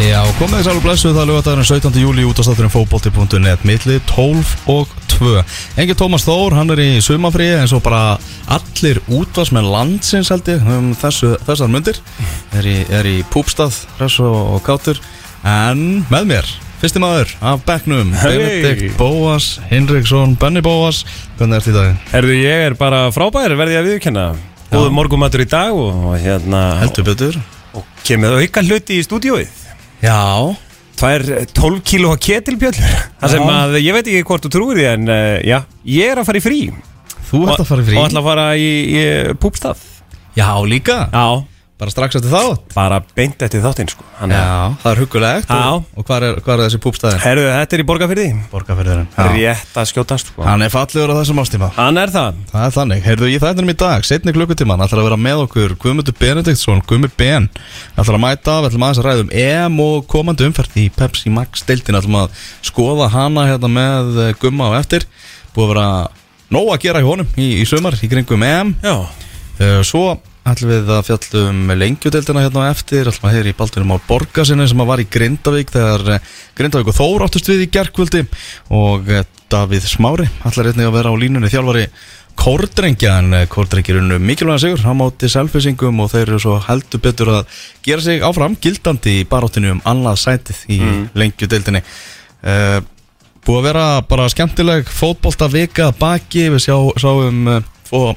Já, komið þess alveg blessuð. Það lögadagurinn 17. júli út á státturinn fókbólti.net milli 12 og 2 Engi Tómas Þór, hann er í sumafríi eins og bara allir útvarsmenn landsins held ég um þessu, þessar myndir er í, er í púpstað, hress og, kátur. En með mér Fyrsti maður af bekknum, Hey. Benedikt Bóas, Hinriksson, Benny Bóas Hvernig er þetta í dag? Herðu, ég er bara frábær, verði ég að viðkjanna Góðu morgumatur í dag og, hérna Heldur betur. Og kemur það auka hluti í stúdíóið Já, Tvær 12 kílóa ketilbjöllur Það sem að, ég veit ekki hvort þú trúir því En uh, já, ég er að fara í frí. Þú ert að fara í frí? Og ætla að fara í, í púpstað. Já, líka, Já, bara strax eftir þátt? Bara beint eftir þáttinn sko. Þannig að- Já, það er huggulegt. Já. og, og hvað er, hvar er þessi púpstæðin? Herðu, þetta er í borgarfyrði Borgarfyrðurinn Rétt að skjótast sko. Hann er fallegur á þessum ástíma Hann er það. Það er þannig, heyrðu ég þættinum í dag Setni klukkutíman, ætlar að vera með okkur Guðmundur Benediktsson, Guðmund Ben. Ætlar að mæta, við ætlum aðeins að ræða um EM og komandi umferð í Pepsi Max deildin ætlum að skoða hana hérna með eh, Gumma á eftir. Búið að vera nóg að gera í honum í, í sumar í kringum EM. Já, Uh, Svo ætlum við að fjallum lengjudeldina hérna á eftir. Ætlum að heyra í baltunum á Borgasinni sem að var í Grindavík þegar eh, Grindavík og Þór áttust við í gerkvöldi og eh, Davíð Smári ætlar einnig að vera á línunni þjálfari Kórdrengja en eh, Kórdrengir unnu mikilvæga sigur hann mátti selfisingum og þeir eru svo heldur betur að gera sig áfram gildandi í baróttinu um annað sætið í mm. lengjudeldinni uh, Búið að vera bara skemmtileg fótbolta vika baki. Við sjá, sáum uh,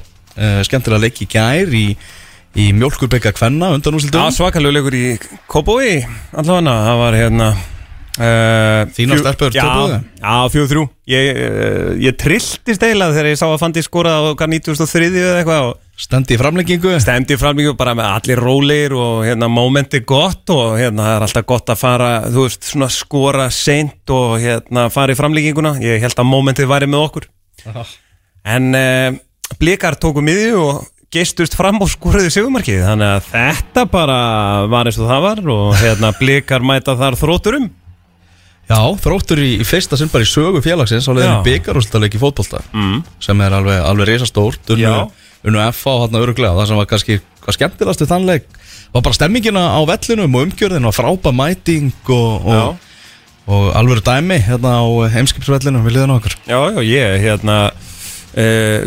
skemmtilega leik í gær í, í mjölkurbygga kvenna undan Já, úrslitum svakalegu leikur í Kópói allavega, það var hérna uh, Þínar stelpur Já, töpuðu? já fjóð þrjú. Ég, uh, ég trilltist eiginlega þegar ég sá að Fandi skoraði á okkar 93 eða eitthvað og Stendi í framlengingu? Stemdi framlíku bara með allir rólegir og hérna momenti gott og hérna það er alltaf gott að fara, þú veist, svona skora seint og hérna fara í framlíkinguna ég held að momentið væri með okkur. En uh, blikar tóku miðju og geistust fram og skoruðu sigumarkið þannig að þetta bara var eins og það var og hérna blikar mæta þar þróturum Já, þróttur í, í fyrsta sinn bara í sögu félagsins á byggarúrslitaleik í fótbolta mm. sem er alveg, alveg risastórt unnu, FA og hann öruglega það sem var kannski hvað skemmtilegast við þann leik var bara stemmingina á vellinum og umgjörðin og frábæð mæting og, og, og alveg dæmi hérna á heimskipsvellinu við liðan okkur Já, já, ég hérna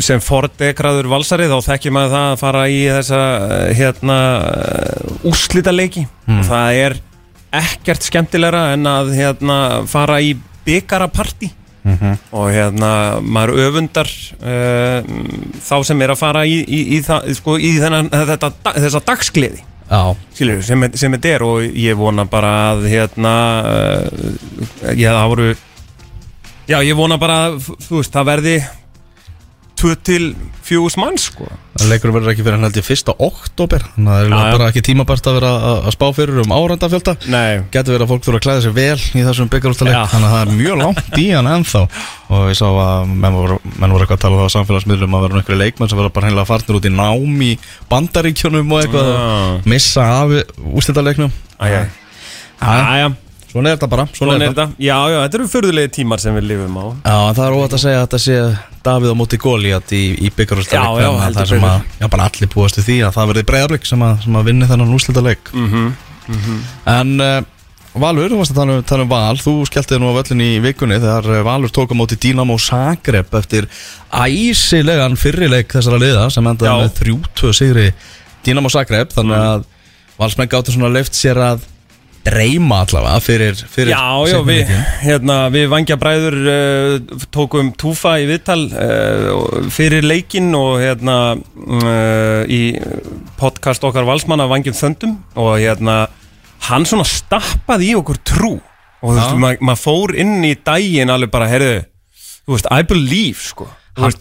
sem fordegraður valsari þá þekki maður það að fara í þessa uh, hérna uh, úrslitaleiki. Og það er ekkert skemmtilegra en að hérna fara í byggaraparti og hérna maður öfundar uh, þá sem er að fara í, í, í, það, sko, í þennan, þetta, þessa dagsgleði Já, skilur, sem, sem þetta er og ég vona bara að hérna uh, það voru já ég vona bara að það verði 2 til 4 mann sko. Það leikur verður ekki fyrir hann held ég fyrsta oktober þannig að það er Já, bara ekki tímabært að vera að, spá fyrir um árandafjölda. Getur verið að fólk þurfa að klæða sér vel í þessum byggarúrslitaleik Já. þannig að það er mjög langt í hann ennþá. Og ég sá að menn voru, menn voru eitthvað að tala á samfélagsmiðlum að vera einhverju leikmenn sem verður bara hreinlega farnir út í nám í bandaríkjunum og eitthvað missa af úrslitaleiknum. Æja, æja, Svona er þetta bara svona er þetta. Já, já, þetta eru fyrðulegi tímar sem við lifum á. Já, það er óvægt að segja að þetta sé Davíð á móti Góliat í, í byggarúrslitaleik Já, já, heldur það sem að, já, bara allir búast við því að það verði breyðarblik sem, sem að vinni þennan úrslitaleik. Mhm. En uh, Valur, þú varst að tala um, tala um Val. Þú skelltið nú á völlin í vikunni Þegar eh, Valur tók á móti Dínamo Zagreb Eftir æsilegan fyrrileik þessara liða Sem endaði með 3-2 sigri Dínamo Zagreb. Þannig að Valsmenn gáttu svona leift sér að Dreyma allavega fyrir, fyrir Já, já, við, hérna, við vangja bræður uh, tókum túfa í viðtal uh, fyrir leikinn og hérna uh, í podcast okkar valsmanna vangjum þöndum. Og hérna hann svona stappaði í okkur trú. Og þú veist, maður ma fór inn í daginn alveg bara, heyrðu, þú veist, I believe, sko. Hann-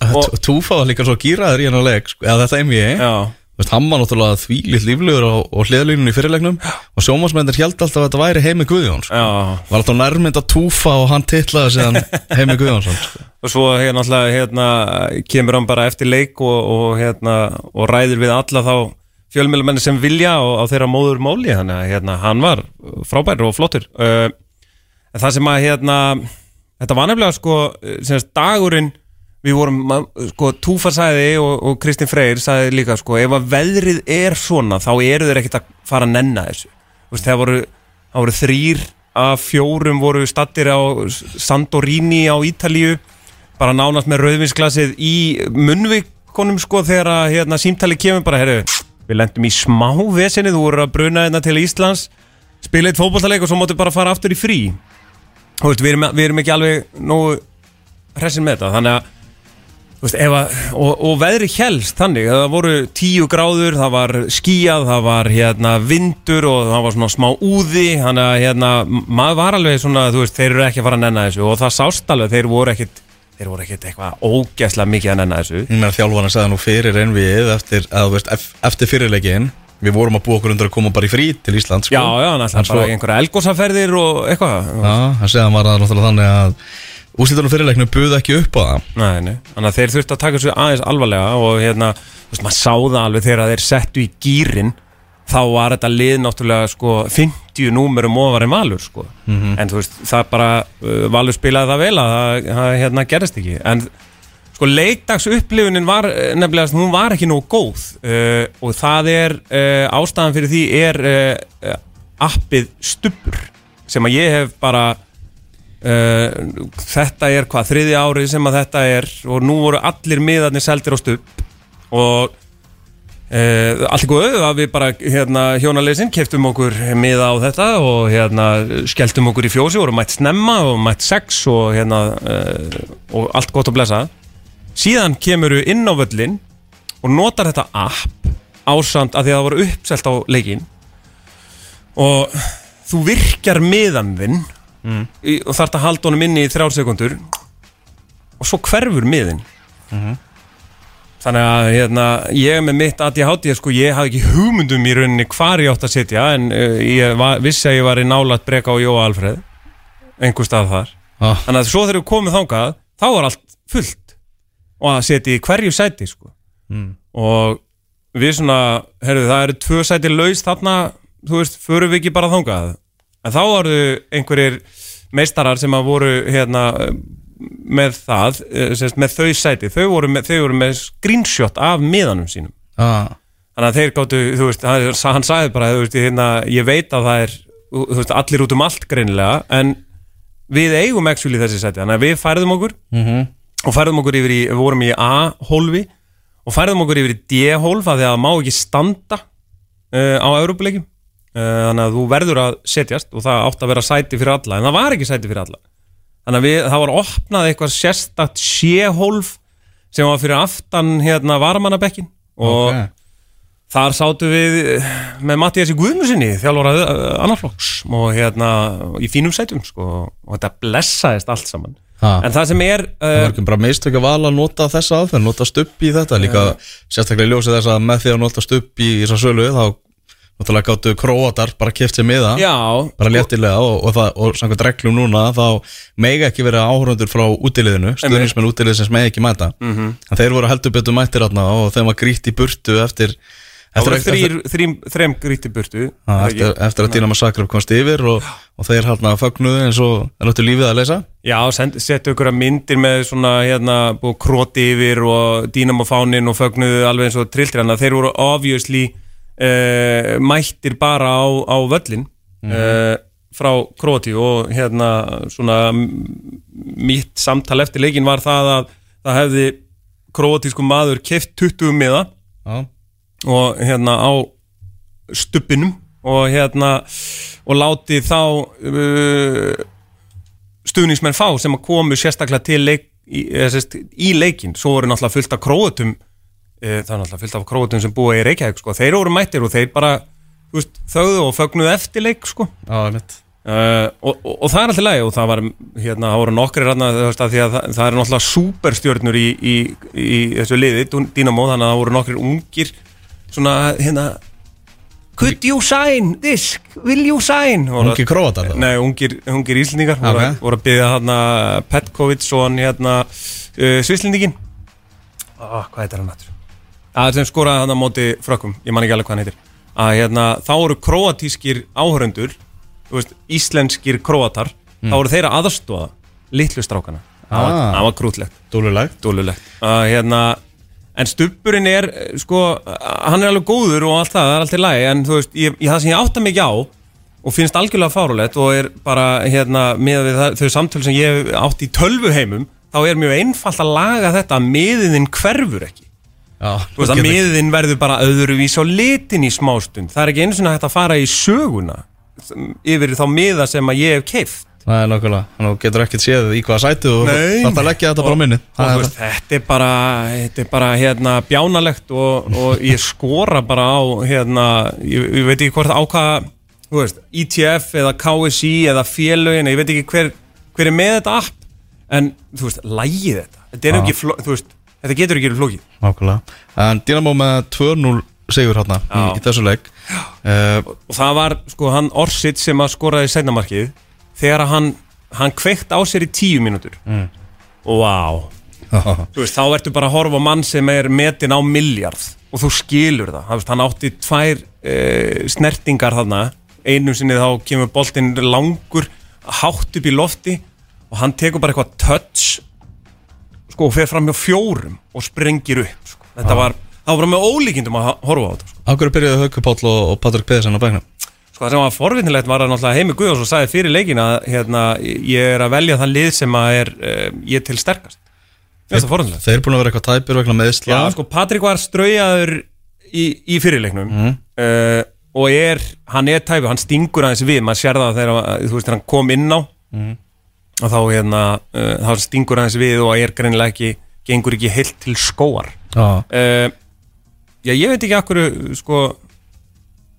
Túfa var líka svo gýraður í hennar leik sko, eða þetta NBA Já, Veist, hann var náttúrulega þvílitt líflegur á, á hliðalínunni í fyrirleiknum og sjómasmennir held alltaf að þetta væri Heimi Guðjóns já. Var alltaf nærmynd að túfa og hann titlaði síðan Heimi Guðjónsson sko. og svo hérna, hérna kemur hann bara eftir leik og, og, hérna, og ræður við alla þá fjölmjölamenni sem vilja og á þeirra móður máli þannig að hérna, hann var frábær og flottur. Uh, en það sem að hérna, þetta var nefnilega sko, dagurinn við vorum, sko, Túfa sagði og, og Kristinn Freyr sagði líka sko, ef að veðrið er svona þá eru þeir ekkert að fara að nenna þessu. Þú veist, það voru það voru þrýr af fjórum voru stattir á Sandorini á Ítalíu bara nánast með rauðvinsglasið í munnvikonum sko þegar að hérna, símtali kemur bara, herru, við lendum í smá vesinni, þú voru að bruna hérna til Íslands spila eitt fótballtaleik og svo máttu bara fara aftur í frí. Þú veist, við erum, við erum ekki alveg nógu hressin með þetta, þannig að veist, að, og, og veðri helst þannig, það voru tíu gráður það var skíjað, það var hérna vindur og það var svona smá úði þannig að hérna, maður var alveg svona, veist, þeir eru ekki að fara að nenna þessu og það sást alveg, þeir voru ekkit þeir voru ekkit eitthvað ógæslega mikið að nenna þessu Mér þjálfana sagði nú fyrir envið eftir, að, þú veist, ef- eftir fyrirleikin Við vorum að búa okkur undir að koma bara í frí til Ísland sko. Já, já, hann ætlaði En svo- bara í einhverja elgósaferðir og eitthvað Já, hann segði að hann var að Úslitunum fyrirleikinu buði ekki upp á það. Nei, nei, þannig að þeir þurftu að taka þessu aðeins alvarlega og hérna, þú veist, maður sá það alveg þegar þeir settu í gýrin þá var þetta lið náttúrulega sko 50 númerum ofar en Valur sko. En þú veist, það bara uh, Valur spilaði það vel að það, hérna gerist ekki. En sko leikdags upplifunin var eh, nefnilega, hún var ekki nógu góð. Uh, og það er uh, ástæðan fyrir því er uh, appið Stubbur sem að ég hef bara Uh, þetta er hvað, þriði árið sem að þetta er og nú voru allir miðarnir seldir á stupp og uh, allt er góð að við bara hérna hjónaleysin keftum okkur miða á þetta og hérna skelltum okkur í fjósi, voru mætt snemma og mætt sex og hérna uh, og allt gott að blessa síðan kemur við inn á völlin og notar þetta app ásamt að því að það voru uppselt á leikin og þú virkjar miðan þinn í, og þarf að halda honum inni í þrjár sekundur og svo hverfur miðin þannig að hérna, ég með mitt ADHD sko, ég hafði ekki hugmyndum í rauninni hvar ég átt að sitja en uh, ég var, vissi að ég var í nálat breka á Jóa Alfreð einhver stað þar. Ah, þannig að svo þegar við komum þangað þá var allt fullt og að setja í hverju sæti sko. Mm. og við svona herru, það eru tvö sæti laus þarna þú veist, förum við ekki bara þangað? En þá varu einhverjir meistarar sem að voru hérna með það, eh, sem sagt, með þau sæti. Þau voru með, þau voru með screenshot af miðanum sínum. Ah, þannig að þeir gáttu, þú veist, hann, hann sagði bara, þú veist, hérna, ég veit að það er þú veist, allir út um allt greinilega en við eigum actually þessi sæti, þannig að við færðum okkur mm og færðum okkur yfir í, við vorum í A-hólfi og færðum okkur yfir í D-hólf að það má ekki standa uh, á Európuleikjum uh, þannig að þú verður að setjast og það átt að vera sæti fyrir alla, en það var ekki sæti fyrir alla þannig að við, það var opnað eitthvað sérstakt sé-hólf sem var fyrir aftan hérna varmannabekkin og ok. þar sátu við eh, með Mattiasi Guðmusinni þjálfara annarflokks og hérna í fínum sætum sko, og þetta blessaðist allt saman ah. en það sem er Það uh, var ekki bara mistök að vala að nota þessa aðferð, nota stupp í þetta líka sérstaklega í ljósið þess að með því að nota stupp í þessa sölu þá náttúrulega gáttu króatar bara kipt sér miða bara léttilega og, og, það, og samkvæmt reglum núna þá mega ekki vera áhörundur frá útiliðinu, stuðnismenn útiliðsins mega ekki mæta. Mhm. en þeir voru heldur betur mættir átna og þeim var grýtt í burtu eftir það voru þrýr, þrým, þrem gríti burtu það eftir, eftir að Dínama Zagreb komst yfir og, og þeir hérna fögnuðu eins og er náttúrulega lífið að leysa Já, settu ykkur að myndir með svona hérna, kroti yfir og dínamofánin og fögnuðu alveg eins og að þeir voru obviously uh, mættir bara á, á völlin uh, frá kroti og hérna svona mitt samtal eftir leikin var það að það hefði krotísku maður keft 20 miða Já, og hérna á stuppinum og hérna og láti þá uh, stuðningsmenn fá sem að komu sérstaklega til leik, í, í leikin svo voru náttúrulega fullt af króatum uh, það er náttúrulega fullt af króatum sem búa í Reykjavík sko. þeir voru mættir og þeir bara veist, þögðu og fögnuðu eftir leik sko. Uh, og, og, og það er alltaf lægi og það var hérna, það voru nokkri veist að því að það, er náttúrulega superstjörnur í, í, í þessu liði, Dynamo þannig að það voru nokkri ungir svona hérna Could you sign this? Will you sign? Voru- Ungi króatar það Nei, ungir, ungir íslendingar voru, Ok. voru að byggja hérna Petkovic og hann hérna uh, Svislendingin oh, Hvað heitir hann aftur? Það sem skoraði hann á móti frökkum Ég man ekki alveg hvað hann heitir. Að hérna, þá áhöröndur þú veist, íslenskir króatar þá voru þeir að aðstóða litlu strákana. Það Ah. var krútlegt, Dúlulegt dúlulegt að hérna En stubburinn er, eh, sko, hann er alveg góður og allt það, það er allt í lagi, en þú veist, ég, ég, það sem ég átta mikið á og finnst algjörlega fárulegt og er bara hérna með það, þau samtöl sem ég átt í tölvuheimum þá er mjög einfalt að laga þetta að miðin hverfur ekki Þú veist að miðin verður bara öðruvís á litin í smástund Það er ekki einu svona hægt að fara í söguna yfir þá miða sem að ég hef keift Það er nákvæmlega, þannig að þú getur ekkert séð í hvaða sæti og þetta leggja þetta bara á minni og þetta er bara, þetta er bara hérna, bjánalegt og, og ég skora bara á hérna, ég, ég veit ekki hvort á hvað þú veist, ETF eða KSI eða félögin, ég veit ekki hver, hver er með þetta app. En þú veist, lægið þetta. Þetta, er Já. ekki, þú veist, þetta getur ekki verið flókið. Nákvæmlega. En Dynamo með 2-0 sigur hérna í, Já. í þessu leik. Uh, og það var sko hann Orsitt sem að skoraði seinnamarkið þegar að hann, hann kveikt á sér í tíu mínútur. Mm. vá. Þú veist, þá ertu bara að horfa á mann sem er metin á miljard og þú skilur það, það veist, hann átti tvær e, snertingar þarna. Einu sinni þá kemur boltinn langur hátt upp í lofti og hann tekur bara eitthvað touch sko, og fer fram hjá fjórum og sprengir upp sko. þetta var, það var með ólíkindum að horfa á þetta sko. Akkur byrjuði Hauku Páll og, og Patrik Pedersen á bæknum Sko það sem var forvinnilegt var að náttúrulega Heimi Guðjóns og sagði fyrir leikin að hérna, ég er að velja þann lið sem að er uh, ég til sterkast forvinnilegt Þeir eru búin að vera eitthvað tæpir vegna meðsla Já, sko Patrik var straujaður í, í fyrirleiknum Mhm. uh, og er, hann er tæpu, hann stingur aðeins við, maður sér það þegar, þú veist, þegar hann kom inn á Mhm. Og þá hérna, uh, þá stingur aðeins við og er greinilega ekki, gengur ekki heilt til skóar uh, Já, ég veit ekki akkur, sko,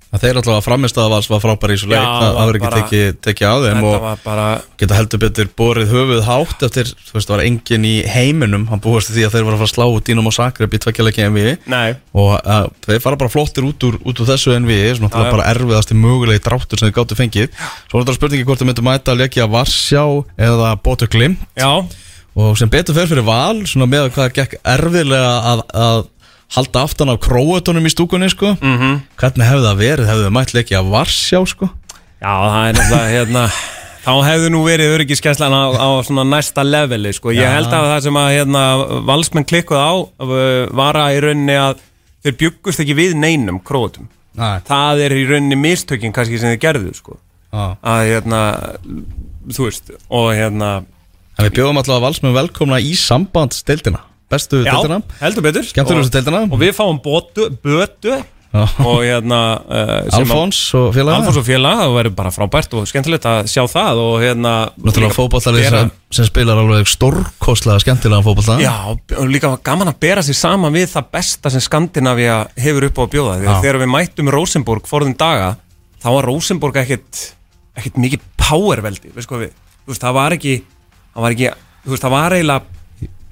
að þeir alltaf að framist að vals var frábær í þessu leik Það það verður ekki tekið teki á þeim og var bara geta heldur betur borið höfuð hátt eftir, þú veist, það var engin í heiminum hann búast til því að þeir voru að fara að slá út Dínum og Sakrep í tvekkjaleiki MV Nei, og uh, þeir fara bara flottir út úr, út úr þessu NV svona Já, já. bara erfiðasti mögulegi dráttur sem þeir gáttu fengið. Svo er þetta spurningi hvort þeir myndu mæta að leikja Varsjá eða Botur Glim já. Og sem betur fer fyrir val svona með hvað gekk erfiðlega að, að halda aftan af króutunum í stúkunni sko. Mm hvernig hefði það verið, hefði það mætt leikja Varsjá sko? Já, það er náttúrulega hérna Þá hefðu nú verið öryggiskeslan á, á svona næsta leveli sko. Ég held að það sem að hérna, valsmenn klikkuð á var að í rauninni að þeir bjuggust ekki við neinum krótum Nei, Það er í rauninni mistökin kannski sem þeir gerðu sko. já. Að hérna þú veist og hérna En við bjóðum alltaf að valsmenn velkomna í sambandsdeildina Bestu deildina heldur betur. Og, og við fáum botu, bötu og hérna uh, Alfons og félaga. Alfons og félag, það verður bara frábært og skemmtilegt að sjá það og hérna Náttúrulega bera- sem, sem spilar alveg stórkostlega skemmtilega fótballa Já, og líka gaman að bera sér saman við það besta sem Skandinavia hefur upp á að bjóða. Því að þegar við mættum Rosenborg forðum daga, þá var Rosenborg ekkit, ekkit mikið powerveldi veist hvað við, veist, það var ekki það var ekki, það var eiginlega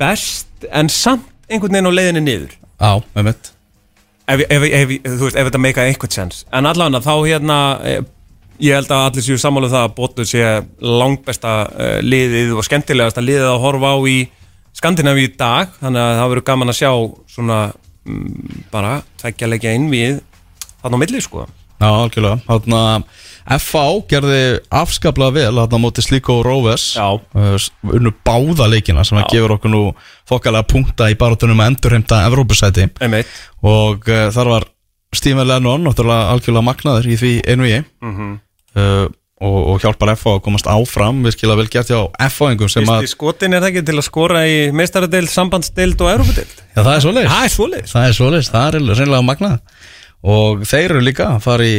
best en samt einhvern veginn á leiðinni niður. Já, með mitt ef, ef, ef, þú veist, ef þetta meika eitthvað sens en allavega þá hérna eh, ég held að allir séu sammála um það að Botu sé langbesta uh, liðið og skemmtilegasta liðið að horfa á í Skandinavíu í dag. Þannig að það verður gaman að sjá svona mm, bara tveggja leikja inn við þarna á milli sko. Já, algjörlega. Þarna FA gerði afskaplega vel Þarna móti Sliko og Róves uh, Unnu báða leikina sem að gefur okkur nú Fokkalega punkta í barátunum að endurheimta Evrópusæti. Og uh, þar var Stephen Lennon algjörlega magnaður í því einu ég Mm uh, og, og hjálpar FA að komast áfram Virkilega vel gert hjá FA-ingum skotin er það ekki til að skora í meistaradeild, sambandsdeild og Europadild Já, það er svoleiðis. Það er svoleiðis. Það er er reynilega magnað. Og þeir eru líka að fara í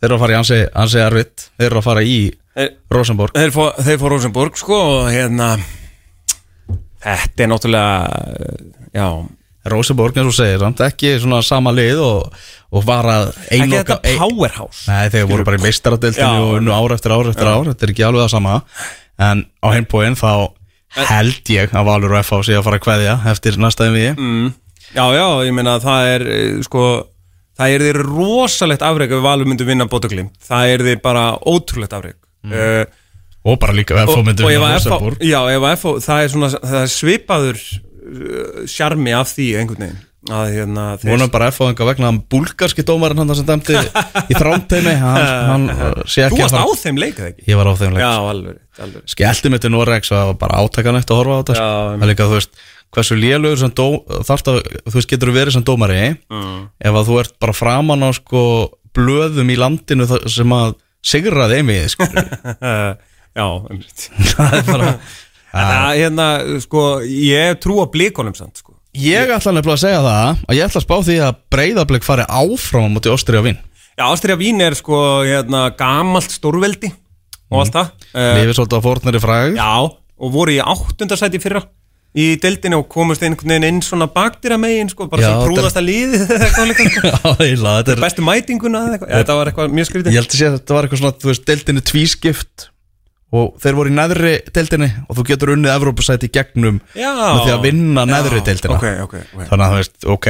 Þeir eru að fara í ansi, ansi erfitt. Þeir eru að fara í Þeir- Rosenborg. Þeir fór, þeir fór Rosenborg sko og hérna Þetta er náttúrulega Já. Rosenborg eins og segir samt ekki svona sama lið og, og var að Ekki einoka þetta powerhouse. Nei, þeir voru bara í Já. meistaradeltinu og unnu ár eftir ár eftir ár. Þetta er ekki alveg það sama. En á heimbóin þá held ég að Valur og FH sé að fara að kveðja eftir næsta MV mm. Já, já, ég meina að það er eh, sko, það er því rosalegt afreg ef Valur myndi vinna Bótuglim það er því bara ótrúlegt afreg mm. og bara líka myndi ef vinna að FH, Rosenborg já, ef FH, það er svona það er svipaður uh, sjarmi af því einhvern veginn að hérna þeir- Vonum bara FH enga vegna hann búlgarski dómarinn hann sem dæmdi í þrámteimi hann, hann uh, sé Þú varst á þeim leik eða ekki? Ég var á þeim leik mig til Norex og það var bara átakanægt að horfa á þetta Já, sko. Það líka, þú veist, hversu dó, þarft að, þú veist, getur verið sem dómari? Mm. ef að þú ert bara framan á sko blöðum í landinu sem að sigraði einvið sko. uh, Já, það er bara Það, hérna, sko, ég trú á blikonum samt, sko. Ég ætla nefnilega að segja það að ég ætla að spá því að breyðablík fari áfram á móti Óstri og Vín. Já, Ástriða Vín er sko, hérna, gamalt stórveldi og allt það. Uh, Lifið svolítið á fórnari fræg Já, og voru í áttundasæti fyrra í deildinu og komast einhvern veginn inn svona bakdýra megin, sko, bara Já, sem sko. Já, eiginlega, þetta er bestu mætinguna eitthvað, þetta var eitthvað mjög skrítið. Ég held að sé að þetta var eitthvað svona, þú veist, deildinni tvískipt og þeir voru í neðri deildinni og þú getur unnið Evrópusæti í gegnum Já, með því að vinna neðri Já, deildina. Ok, ok, ok. Þannig að þú veist, ok.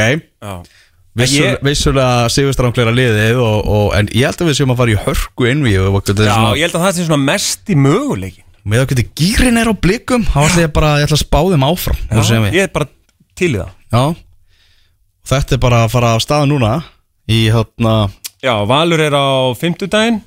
Vissulega sigurstrangleira liðið og, og, en ég held að við séum að fara í hörku innví og þetta er Já, ég held að það sé svona mest í möguleikin með að geta gýrin er á blikum þá ætla ég bara, ég ætla að spá þeim áfram við. Ég er bara til í það Já, þetta er bara að fara á staða núna í hérna, Já, Valur er á fimmtudaginn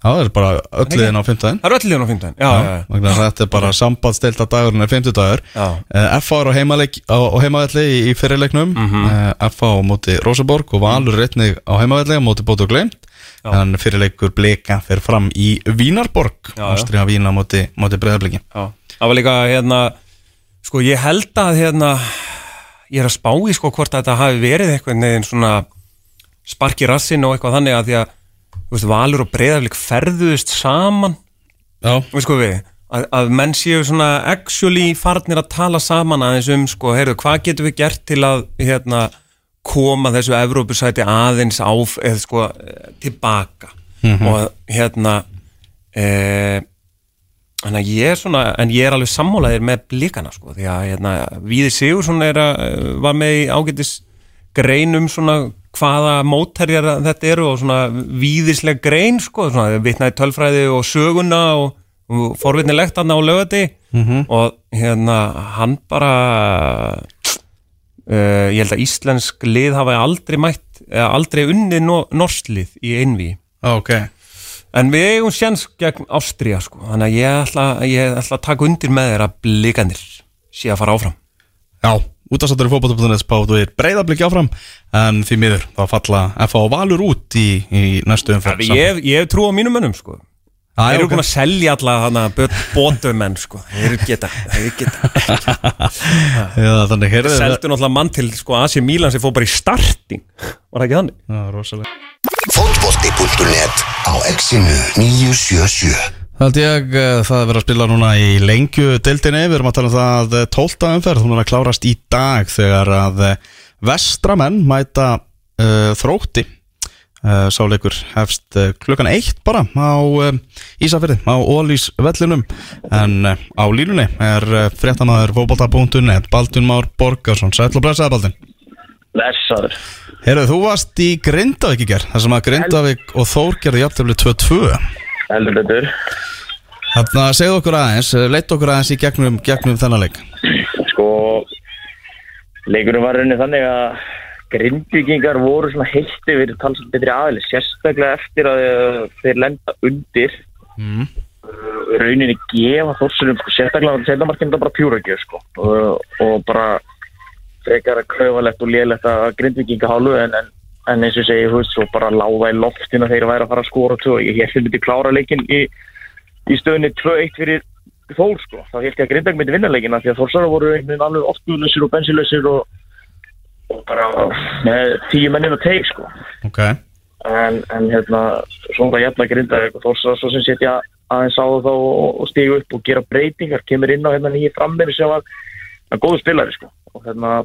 já það er bara ölliðin á fimmtæðin Það eru öll liðan á fimmtudaginn Já, já, já, Vegna þess að þetta er bara sambandsdelta dagurinn er 50 dagur já. uh, FH er á, heimavelli í, í fyrirleiknum mm Mhm. FH á móti Rosaborg og Valur er einnig á heimavelli á móti Bóti og Gleimt Já. En fyrirleikur Blika fer fram í Vínarborg. Ástriða Vína móti Breiðabliki. Já. Það var líka, hérna Sko, ég held að, hérna Ég er að spá í, sko, hvort þetta hafi verið eitthvað neginn svona sparki rassin og eitthvað þannig að því að veist, Valur og Breiðaflik ferðuðust saman. Sko við að, að menn séu svona actually farnir að tala saman aðeins um sko, heyrðu, hvað getum við gert til að hérna, koma þessu Evrópusæti aðeins áf eða sko tilbaka. Og hérna e, ég er svona en ég er alveg sammálaðir með blikana sko, því að hérna, Víði Sigursson er að, eh, var með í ágætis greinum svona hvaða mótherjar þetta eru og svona víðisleg grein sko, svona vitnaði tölfræði og söguna og, og forvitnilegt hann á lögati og hérna hann bara uh, ég held að íslensk lið hafa aldrei mætt, eða aldrei unnið no, norsklið í einví ok. En við eigum sjans gegn Ástría sko, þannig að ég ætla, ég ætla að taka undir með að blikanir sé að fara áfram. Já, í fótbolta.net spáðu er Breiðabliki áfram en því miður þá falla FH og Valur út í, í næstu umferð ég, ég trú á mínum mönnum sko Þeir eru búin að selja alla hana bótumenn sko. Þeir geta, þeir geta. Já, þannig heyrðu Seldu náttúrulega mann til sko AC Milan sem fór bara í starting. Var það ekki þannig? Já, rosalega Fótbolti.net á exinu 977 Það held ég, eh, það er verið að spila núna í lengju deildinni, við erum að tala um það að 12. umferð, hún er að klárast í dag þegar að eh, vestramenn mæta uh, þrótti sáleikur hefst uh, klukkan eitt bara á uh, Ísafirði, á Ólís vellinum en á línunni er fréttamaður fótbolta.net Baldun Már Borgarsson, sæll og blessaði Baldun Blessaður. Herru, þú varst í Grindavík í ger, þar sem að Grindavík og Þór gerði jafntefli 2-2 Heldur betur. Þannig að segja okkur aðeins, leitt okkur aðeins í gegnum, gegnum þennan leik. Sko, leikurinn var raunin þannig að grindvíkingar voru svona heilt yfir talsað betri aðli, sérstaklega eftir að uh, þeir lenda undir. Mm. uh, rauninni gefa þórsunum, sko, sérstaklega að setjamarkinn það bara pjúragjöf, sko, og, og bara frekar að klauvalegt og lélegt að grindvíkinga hálfu en, en, en eins og segi, þú veist, svo bara láfa í loftin að þeir væri að fara að skora tvö, ég held myndi klára leikin í, í stöðunni 2-1 fyrir Þór sko, þá held ég að Grindag myndi vinna leikina því að Þórsara voru einhvern veginn alveg orkuðlösir og bensinlösir og, og bara með tíu mennin að teik sko. Ok, en, en hérna, svona jæfna Grindag og Þórsara svo sem setja aðeins á það og, stiga upp og gera breytingar kemur inn á hérna nýja frammeri sem var að góðu spilari sko. Og hérna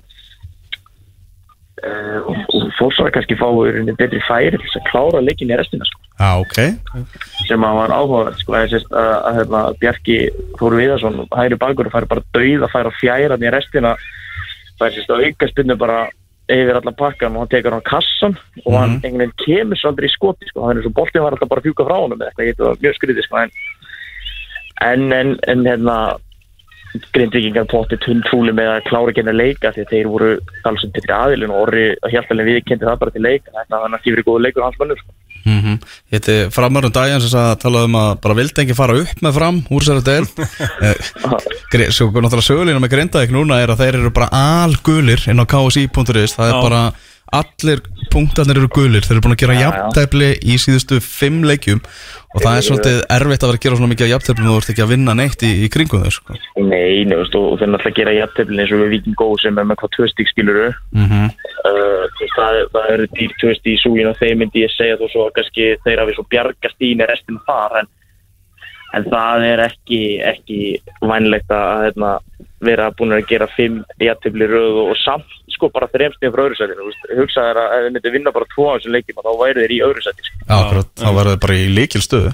Uh, og, og Þórsara kannski fáur betri færi til að klára leikin í restina sko. Já ok. Sem að var áhugavert sko, að, að, að, að hérna, Bjarki Þóru Viðarsson hægri bakur og færi bara dauð að færa fjæra í restina færi sérst að auka spinnu bara yfir alla pakkan og hann tekur hann kassan og hann einhvern veginn kemur svo aldrei í skoti sko, þannig að boltin var alltaf bara að fjúka frá honum eða eitthvað, það var mjög skrítið sko, en, en, en, en hérna grindvikingar potið tundfúli með að klára ekki henni að leika því að þeir voru talsum til aðilin og orri að hjálpalinn við kynnti það bara til leika. Þetta var nætti verið góða leikur hans mönnur sko. Ég heiti framar um daginn sem sagði að tala um að bara vildi ekki fara upp með fram úr sér að del Svo náttúrulega sögulínu með Grindavík núna er að þeir eru bara algulir inn á ksi.is það er bara allir punktarnir eru gulir Þeir eru búin að gera jafntefli í síðustu fimm leikjum Og það er svolítið erfitt að vera að gera svona mikið jafntefli Þú ert ekki að vinna neitt í, í kringum þau sko. Nei, veist, og þeir náttúrulega gera jafnteflin eins og við Viking Go sem er með hvað tvö stík skiluru mm -hmm. uh, veist, það, það eru dýr tvö stík í súgin og þeir myndi ég segja þú svo kannski þeir hafi svo bjargast í með restin þar en, en það er ekki, ekki vænlegt að hérna, vera búin að gera fimm jafntefli röð og samt sko bara þremstíðan frá öðru sætinu hugsa þér að ef þeir myndi vinna bara tvo á þessum leikjum þá væri þeir í öðru sætinu sko. Já, akkurat, þá verður þau bara í líkil stöðu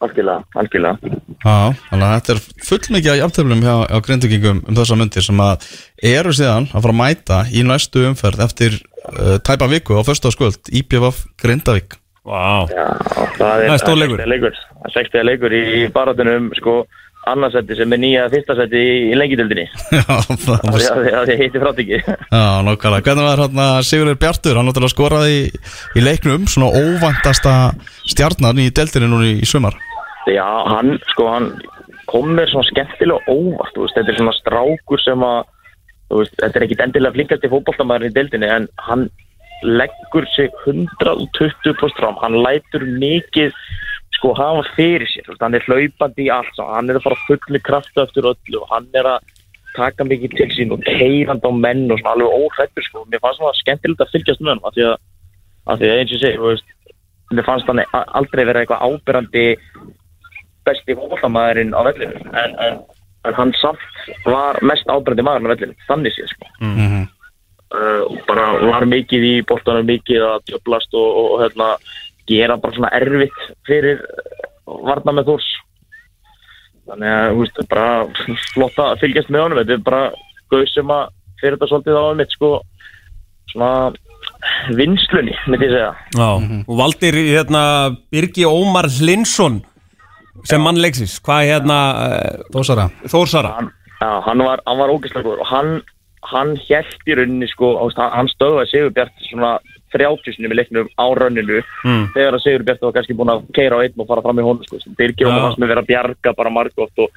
algjörlega, algjörlega. Já, þannig að þetta er fullmikið af jafnteflum hjá, hjá grindugingum um þessa myndir sem að eru síðan að fara að mæta í næstu umferð eftir uh, tæpa viku á föstaskvöld IPVF Grindavík. Vá, Já, það Það er stór leikur. það er 60 leikur, það 60 leikur í, barátunum sko annarsætti sem er nýja fyrsta sætti í, lengjadöldinni það heiti frátíki Já, nokkala. Hvernig var hérna Sigurður Bjartur? Hann náttúrulega skoraði í, í leiknum svona óvæntasta stjarnan í deltinu núna í sumar. Já, hann sko hann kom mér svona skemmtilega óvart þú veist, þetta er svona strákur sem að þú veist, þetta er ekkit endilega flinkast í fótboltamæðurinn í deildinni en hann leggur sig 120% fram, hann lætur mikið sko hafa fyrir sér, hann er hlaupandi í allt, hann er að fara fulli kraftu eftir öllu og hann er að taka mikið til sín og keirand á menn og svona alveg óhrættur sko, mér fannst svona skemmtilegt að fylgjast með hann af því að, af því að eins og ég segi, þú veist mér fannst hann aldrei vera eitthvað ábyrrandi besti fólkamaðurinn á vellinu en, en, en hann samt var mest ábyrrandi maðurinn á vellinu þannig séð sko Mm -hmm. uh, og bara var mikið í boltanum mikið að djöblast og, og, og hérna, gera bara svona erfitt fyrir varna með þórs. Þannig að þú veist, bara flott að fylgjast með honum. Þetta er bara gauð sem að fyrir þetta svolítið á mitt sko svona vinslunni, myndi ég segja. Já Og valdir hérna Birgi Ómar Hlinsson sem mann leiksis Hvað hérna eh, Dósara. Þórsara. Hann, já, hann var, hann var ógeðslega góður og hann, hann held í rauninni sko, hann hann stöðvaði Sigurbjart svona 30 sinni með leiknum á rönninu Mm. þegar að Sigurbjart var kannski búin að keira á einn og fara fram í honum sko, Birgir Já. og hans með vera að bjarga bara margótt og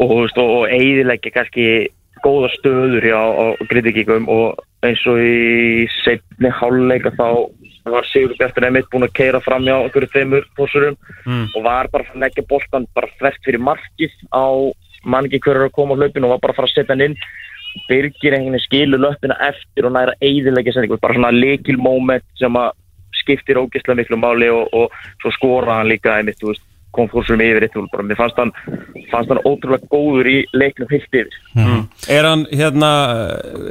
og, og, og eiðilegja kannski góða stöður hjá Grindvíkingum og eins og í setni háluleika þá var Sigurbjartur einmitt búin að keira fram hjá einhverju þeimur pósurum Mm. og var bara að leggja boltan bara þvert fyrir markið á mann ekki hverju að koma á hlaupinu og var bara að fara að setja hann inn Birgir einhvern veginn skilur löppina eftir og næra eiðilegja sendingu, bara svona leikil moment sem að skiptir ógeðslega miklu máli og, og svo skora hann líka einmitt, þú veist, kom fórsum yfir eitt bara, mér fannst hann, fannst hann ótrúlega góður í leiknum heilt yfir. Mm. Er hann hérna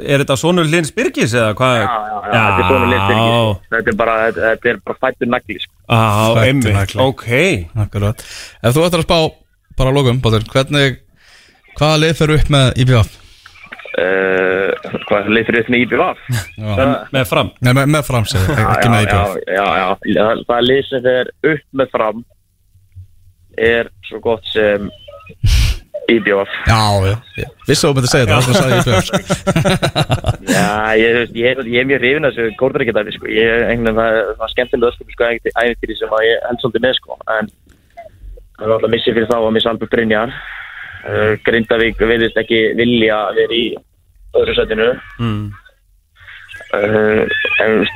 Er þetta sonur Hlins Birgis eða hvað? Já, já, já, þetta er svona litur þetta er bara, þetta, þetta er bara fættur nagli sko. Á, Fæddur einmitt, ok. Akkurat. Ef þú ættir að spá bara lókum, Bátur, hvernig, hvaða lið fer upp með IPVF? Uh, hvað leitur upp með IBVF Með, með fram Nei, með, með framsið, ekki með já, IPVF. já, já, já, það, það lið sem fer upp með fram er svo gott sem IBVF Já, já. Vissi að þú myndi segja þetta, að IPVF. sko. Já, ég, ég, ég er mjög hrifin að þessu kórdrækjadæmi, sko. Ég, einhvern veginn, það, það er skemmtilega öskum, sko, æfintýri sem að ég held svolítið með, sko. En það er alltaf missið fyrir þá að missa Albert Brynjar. Uh, Grindavík veðist ekki vilja að vera í öðru sætinu. mm. Uh, en,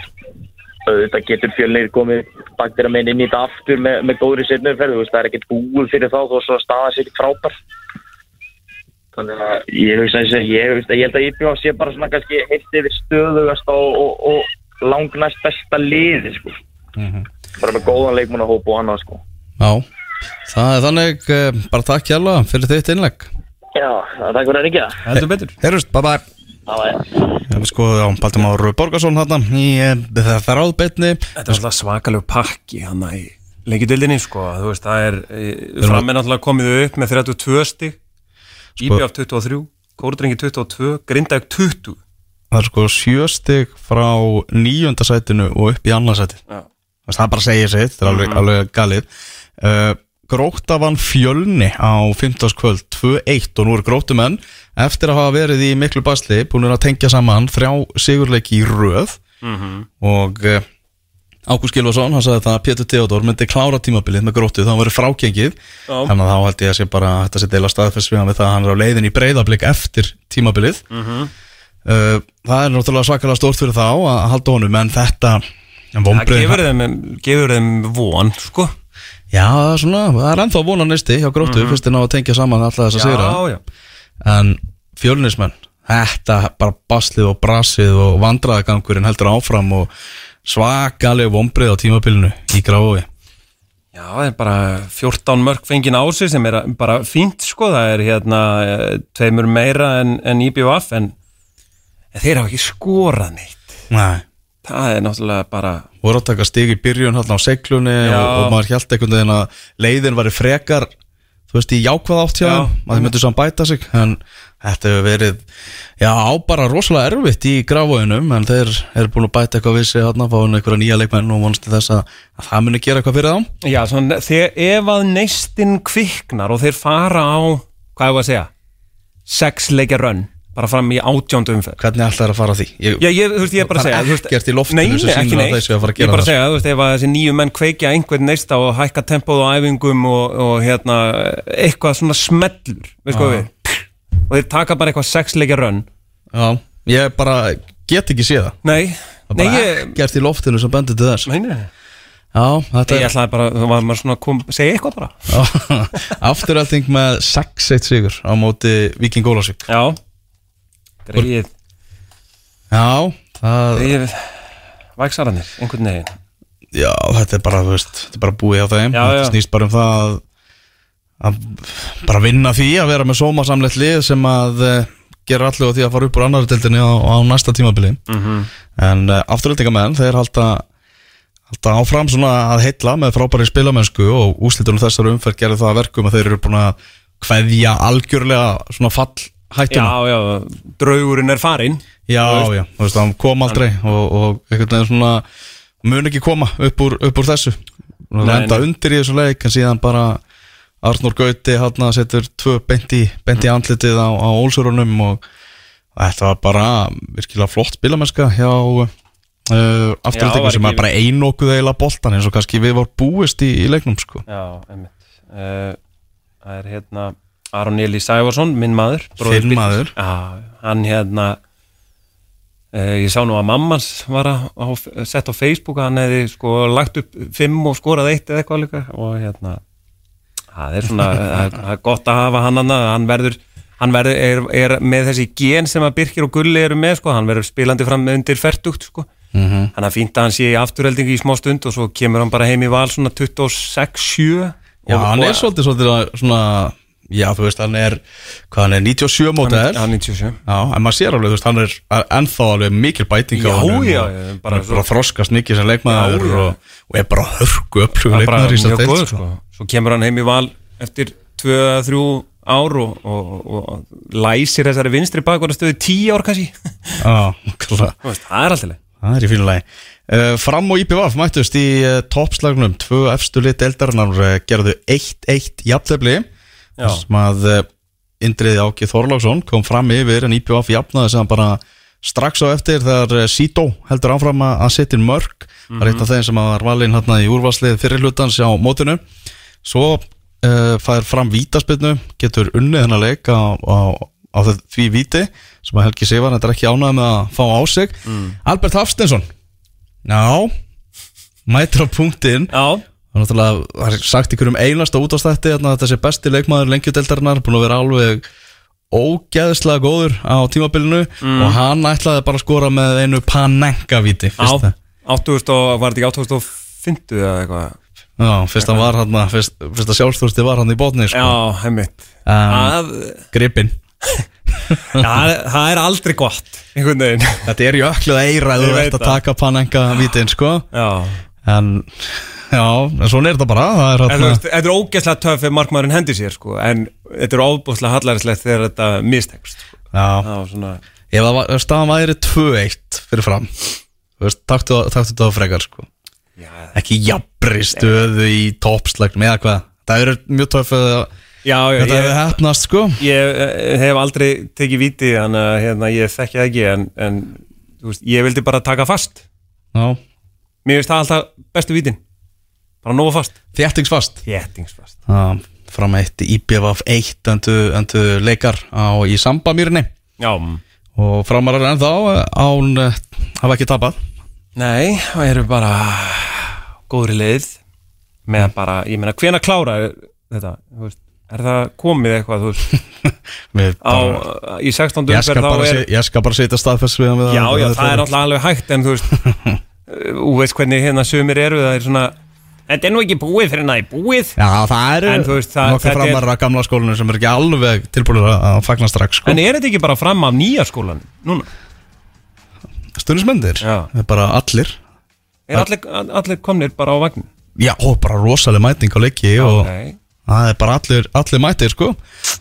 auðvitað getur fjölnir komið baktir að meina inn í þetta aftur með, með góðri veist, það er ekkert búið fyrir þá þó svo að staða sér frábær. Þannig að ég hugsa að ég, ég, veist, að ég held að IPVF sé bara svona kannski heilt yfir stöðugast og, og, og langnæst besta liði sko. Mhm. bara með góðan leikmann að hópa og annað sko. Já, það er þannig, eh, bara takk hjálpa fyrir þitt innlegg. Já, er takk fyrir að ringja Heldur betur Heyrjust, bye bye. Hef skoðið á Baltimár Borgarsson hérna í uh, þráðbeitni. Þetta er alltaf svakalegu pakki hann í leikidildinni sko þú veist það er erum fram er náttúrulega komið upp með 32 stig Sko- IBF 23 Kórdrengi 22 Grindavík 20 Það er sko sjöstig frá nýjönda sætinu og upp í annarsæti. Já. Það bara segir sitt, það er alveg, alveg galið. Uh, Gróta vann fjölni á 15. kvöld 2-1 og nú er grótumenn eftir að hafa verið í miklu basli búin að tengja saman þrjá sigurleiki í röð. Og uh, Ágúst Gilvason, hann sagði það að Pétur Theodor myndi klára tímabilið með grótið þá hann verið frákengið Já. þannig að þá held ég að sé bara þetta sé deila staðfest við það að hann er á leiðin í breyðablík eftir tímabilið. Uh, Það er náttúrulega svakalega stórt fyrir þá að halda honum En þetta Það vonbrigðin- gefur þeim, gefur þeim von, sko Já, svona, það er ennþá vona næsti hjá gróttu Fyrst er ná að tengja saman alltaf þess að sigra. já. En fjölunismenn Þetta bara baslið og brasið og vandræðagangurinn heldur áfram og svakalega vombrið á tímabilinu í gráfi Já, það er bara 14 mörg fengin á sig sem er bara fínt sko, það er hérna eh, tveimur meira en, en IBF en, en þeir hafa ekki skorað neitt. Nei það er náttúrulega bara voru að taka stig í byrjun hérna á seglunni og, og maður held einhvern veginn að leiðin var frekar þú veist í jákvæð átt hjá Já. þeim, að þið myndu saman bæta sig en þetta hefur verið já bara rosalega erfitt í grafóinum en þeir eru búin að bæta eitthvað við sig hérna, fá hann einhverja nýja leikmenn og vonast þess að, að það muni gera eitthvað fyrir þá Já, svona, þegar, ef að neistinn kviknar og þeir fara á, hvað er að segja, sex leikja rönn, bara fram í átjándu umferð. hvernig alltaf er að fara að því? Ég, Já, ég, þú veist, ég er bara að Það segja er þú veist- ekkert í loftinu Nei, sem ekki að séu að fara að Ég gera er bara að það. segja, þú veist, ef að þessi nýju menn kveikja einhvern neista og hækka tempóð á æfingum og, og hérna, eitthvað svona smellur, veist hvað við? Og þeir taka bara eitthvað sex leikja rönn. Já, ég bara get ekki séð það. Nei, það er bara ég ekkert í loftinu sem bendur til þess. Nei, nei, já, þetta ég er ætlaði bara, þú var maður svona kom, segja eitthvað bara. Afturölding með 6-1 sigur á móti Viking Ólasvík Já Greið, Já, greið Væksarannir, einhvern veginn já, þetta er bara, þú veist, þetta er bara búið á þeim Já, Þetta já. snýst bara um það að, að bara vinna því að vera með sómasamlegt lið sem að uh, gera allir á því að fara upp úr annari deildinni á, á næsta tímabili Mhm. en uh, afturöldingamenn, þeir halda halda áfram svona að heilla með frábæri spilamennsku og úslitunum þessar umferð gerði það að verkum að þeir eru búin að kveðja algjörlega svona fallhættuna Já, já, draugurinn er farinn. Já, já, þú veist, hann kom aldrei og, og einhvern veginn svona mun ekki koma upp úr, upp úr þessu. Og enda undir í þessu leik en síðan bara Arnur Gauti hann setur tvö benti, benti andlitið á, á Ólsörunum og þetta var bara virkilega flott spilamennska hjá uh, Já, afturhaldingu var sem er bara einokuð eiginlega boltan eins og kannski við var búist í, í leiknum sko. Já, einmitt. Uh, Það er hérna Aron Eli Sævarsson, minn maður Þinn maður. Já, hann hérna uh, Ég sá nú að mammans var að, sett á Facebook að hann hefði sko lagt upp fimm og skorað eitt eða eitthvað líka. Og hérna það er svona, það er gott að hafa hann hann, hann verður hann verður, er, er með þessi gen sem að Birkir og Gulli eru með sko, hann verður spilandi fram undir fertugt sko. Þannig að fínt að hann sé í afturheldingu í smá stund og svo kemur hann bara heim í val svona 26-7 Já, hann er svolítið, svolítið að svona, já þú veist, hann er hvað hann er 97 mótel Hann er 97 Já, en maður sér alveg, þú veist, hann er ennþá alveg mikil bæting á honum já, já, bara, bara þroskast mikið sem leikmaður Já, og, og er bara er bara leikmaður í þess að góður sko. Svo kemur hann heim í val eftir 2-3 ár og, og, og læsir þessari vinstri bakvara stöðu 10 ár kannski. Það er alltaf það er í fínu lagi. Uh, Fram og IPVF mættust í uh, toppslagnum tvö efstu lit eldarinnar uh, gerðu 1-1 jafntefli. Já. Sem að uh, Indriði Áki Þorláksson kom fram yfir en IPVF jafnaði sem bara strax á eftir þegar uh, Sító heldur áfram að setja mörg það er eitt af þeim sem að var valinn hérna í úrvarslið fyrir hlutans á mótinu. Svo uh, fær fram vítaspilnu getur unnið hennar leik á, á, á því víti sem að Helgi Sivar þetta er ekki ánægð með að fá á sig. Albert Hafstensson já mætir á punktinn. Já, Það er náttúrulega, það er sagt ykkur um einasta útastætti að þetta sé besti leikmaður lengjudeldarinnar búin að vera alveg ógeðslega góður á tímabilinu og hann ætlaði bara að skora með einu panengavíti á fyrst, 8000 og var þetta ekki 8050 eða eitthvað? Já, fyrst hann var hann fyrst, fyrst að sjálfstúrsti var hann í botni sko. Já, heimitt um, Það gripinn. Já, það er aldrei gott einhvern veginn. Þetta er jökluð eira að þú ert að það. taka panengavítin sko. Já. En já, en svona er þetta bara það er En hérna veist, þetta er ógeðslega töff ef markmaðurinn hendir sér sko, en þetta er óbúslega hallarinslegt þegar þetta mistekst sko. já, svona ef það var, staðan væri 2-1 fyrir fram veist, taktu þetta á frekar sko. Já, ekki jafnri stöðu í toppslagnum eða hvað. Það eru mjög töff að já, já þetta hefur hefnast sko. Ég eh, hef aldrei tekið viti að hérna, ég þekki það ekki en, en veist, ég vildi bara taka fast. Já, Mér finnst það alltaf bestu vítin bara nóga fast. Þéttingsfast. Jéttingsfast Já, fram eitt IPVF 1 endu, endu leikar á, í Sambamýrni Já, og framarar ennþá eh, án eh, hafa ekki tapað. Nei, það eru bara góðri leið með bara, ég meina, hvena klára þetta, þú veist, er það komið eitthvað, þú veist, á, í 16. ég, skal umferð þá er ég skal bara setja staðfest við hann við Já, að- já, að það er alltaf alveg hægt en þú veist, þú veist hvernig hérna sumir eru, það er svona Þetta er nú ekki búið fyrir næ, búið Já, það eru En þú veist, það- nokkuð þetta er- framarar að gamla skólinu sem er ekki alveg tilbúinir að fagna strax sko. En er þetta ekki bara fram af nýja skólan núna? Stundismendir, Já. það er bara allir Er allir, allir komnir bara á vagn? Já, og bara rosaleg mæting á leiki og Ok, það er bara allir, allir mætir sko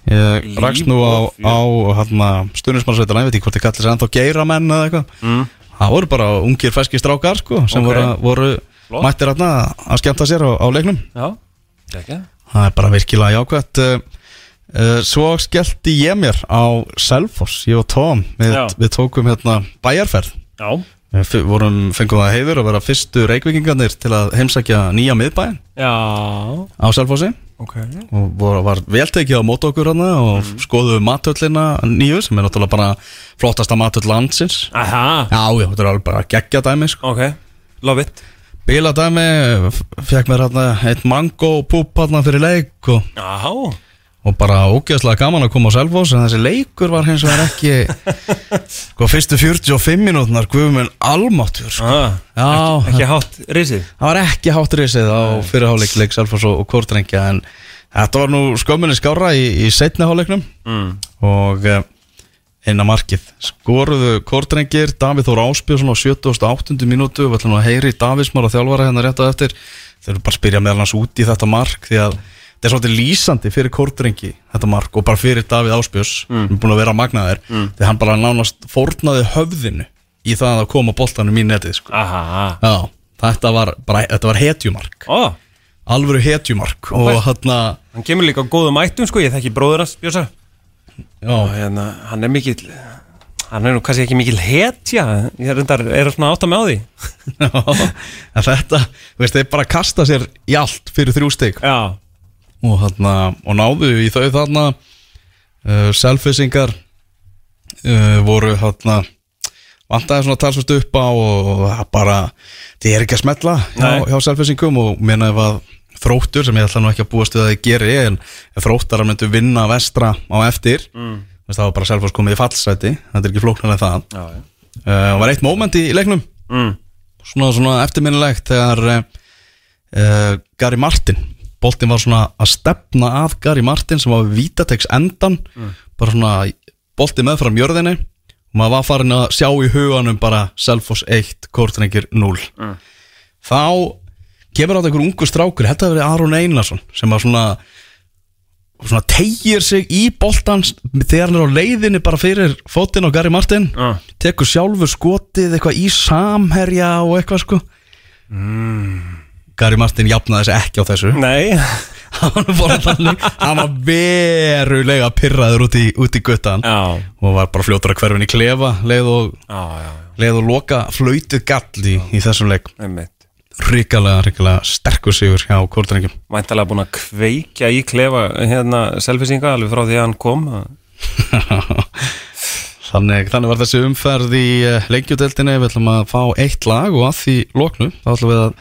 Ég Líf rakst nú á, og fjör. á hérna, stundismannsveitina, ég veit ekki hvort þið kallir sér ennþá geiramenn eða eitthvað Mm. Það voru bara ungir feski strákar sko sem Ok. voru, voru. Mættir hérna að skemmta sér á, á leiknum. Já, ekki Það er bara virkilega jákvæmt uh, uh, Svo skellti ég mér á Selfoss, ég og Tom. Við, við tókum hérna bæjarferð. Já, Við f- vorum, fengum það heiður að vera fyrstu reykvikingarnir til að heimsækja nýja miðbæin já, á Selfossi. Ok. Og var, var veltekið á mót okkur hana og mm. skoðuðu matöllina nýju sem er náttúrulega bara flottasta matöll landsins. Aha, Já, já, þetta er alveg bara geggja dæmi sko. ok, love it Bíla dæmi, fekk mér hérna eitt mango púp hérna fyrir leik og og bara ógeðslega gaman að koma á Selfoss en þessi leikur var hins vegar ekki sko fyrstu 45 minútnar guðum en almáttur sko. ah, já, ekki hátt risið það var ekki hátt risið á fyrirháleik leik Selfoss og, og Kortrengja en þetta var nú skömminni skára í, í setni háleiknum mm. og eina markið skoruðu Kortrengir, Davíð Þór Áspjörsson á 78. minútu við ætlum að heyri Davíðsmar og þjálfara hérna rétt á eftir þau eru bara að spyrja meðal hans út í þetta mark því að þetta er svolítið lýsandi fyrir Kortrengi þetta mark og bara fyrir Davíð Áspjörs mm. sem er búin að vera magnaður mm. því hann bara nánast fórnaði höfðinu í það að koma boltanum í netið sko. Aha, Já, þetta var, bara, þetta var hetjumark ó, alvöru hetjumark og hérna hann kemur líka á góðum mættum sko, ég þekki bróður já, og hérna, hann er mikill hann er nú kannski ekki mikill hetja ég er reyndar, er svona átt að með á því. Já, en þetta, veist, þeir bara kasta sér í allt fyrir þrjú stygg og, þarna, og náðu í þau þarna uh, selfisingar uh, voru þarna vantaði svona talsvist upp á og, og bara, það er ekki að smetla hjá, hjá selfisingum og ef að þróttur sem ég ætla nú ekki að búast við að þið geri en þróttar myndu vinna vestra á eftir mm. það var bara selfis komið í fallsæti. Þetta er ekki flóknar en það. Já, já. Uh, og var eitt moment í leiknum. Mm. svona, svona eftirminnilegt þegar uh, Gary Martin boltin var svona að stefna að Gary Martin sem var vítategs endan. Bara svona bolti með fram jörðinni. Og maður var farin að sjá í huganum bara Selfoss 1, Kortrengir 0 þá kemur átt einhver ungu strákur, þetta hefur verið Aron Einarsson sem var svona svona tegir sig í boltan þegar hann er á leiðinni bara fyrir fótinn á Gary Martin Ah. tekur sjálfur skotið eitthvað í samherja og eitthvað sko. Gary Martin jafnaði þessi ekki á þessu. Nei, hann var þannig hann var verulega pyrraður út í, út í guttan já, og var bara fljótur að hverfin í klefa leið og, já, já, leið og loka flöytið gall í, í þessum leik. Einmitt ríkalega, ríkalega sterkur sigur hjá Kortrengjum Væntalega búin að kveikja í klefa hérna selfisinga alveg frá því að hann kom. Þannig, þannig var þessi umferð í uh, leikjudeldinni, við ætlum að fá eitt lag og að því loknu, þá ætlum við að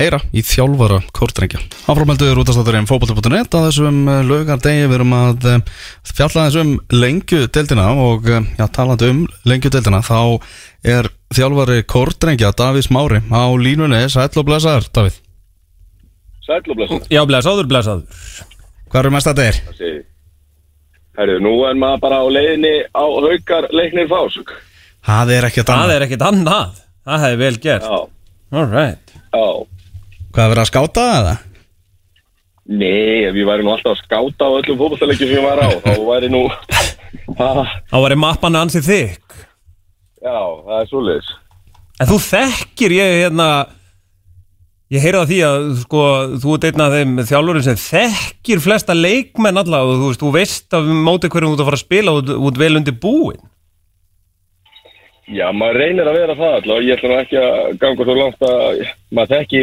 heyra í þjálfara kórtrengja. Áframelduður útastátturinn fókbalti.net á þessum uh, laugardegi við erum að uh, fjalla þessum lengjudeldina og uh, já, talandi um lengjudeldina þá er þjálfari kórtrengja Davís Mári á línunni, sæll og blessaður Davíð. Sæll og blessun. Já, blesaður, blesaður Hvað eru mest að þetta er? Það segir. Herru, nú er maður bara á leiðinni á haukar leiknir fásuk. Það er ekki að Það er ekkit annað Það hefði vel gert Já, Alright já. Hvað er verið að skáta það? Nei, ef ég væri nú alltaf að skáta á öllum fótballtaleikjum sem ég var á, þá væri nú... Ha, Þá var ég mappan ansið þig já, það er svoleiðis. En þú þekkir ég hérna Ég heyrði að því að sko, þú ert einn af þeim þjálfurum sem þekkir flesta leikmenn alla og þú veist, þú veist að móti hverjum þú ert að fara að spila og þú ert vel undir búin Já, maður reynir að vera það alltaf. Ég ætla ekki að ganga svo langt að maður þekki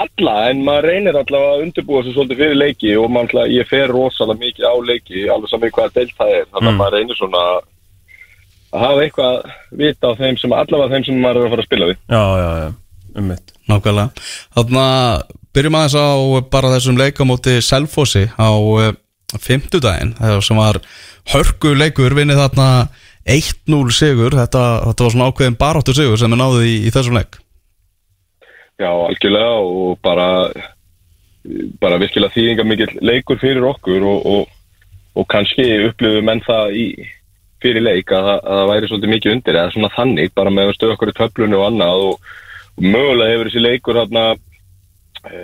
alla, en maður reynir alltaf að undirbúa sig svolítið fyrir leiki og maður alltaf, ég fer rosalega mikið á leiki, alveg saman í hvaða deilt það er. Þannig að maður reynir svona að hafa eitthvað að vita á þeim sem allavega þeim sem maður er að fara að spila við. Já, já, já, um mitt Nákvæmlega. Þannig að byrjum aðeins á bara þessum leik á móti Selfossi á uh, fimmtudaginn þegar sem var hörku leikur vinnið þarna 1-0 sigur. Þetta, þetta var svona ákveðin baráttu sigur sem er náðið í, í þessum leik. Já, algjörlega og bara bara virkilega þýðinga mikill leikur fyrir okkur og, og, og kannski upplifum menn það í fyrir leik að, að það væri svolítið mikið undir eða svona þannig, bara með að stöða okkur í töflunni og annað og, og mögulega hefur þessi leikur þarna e,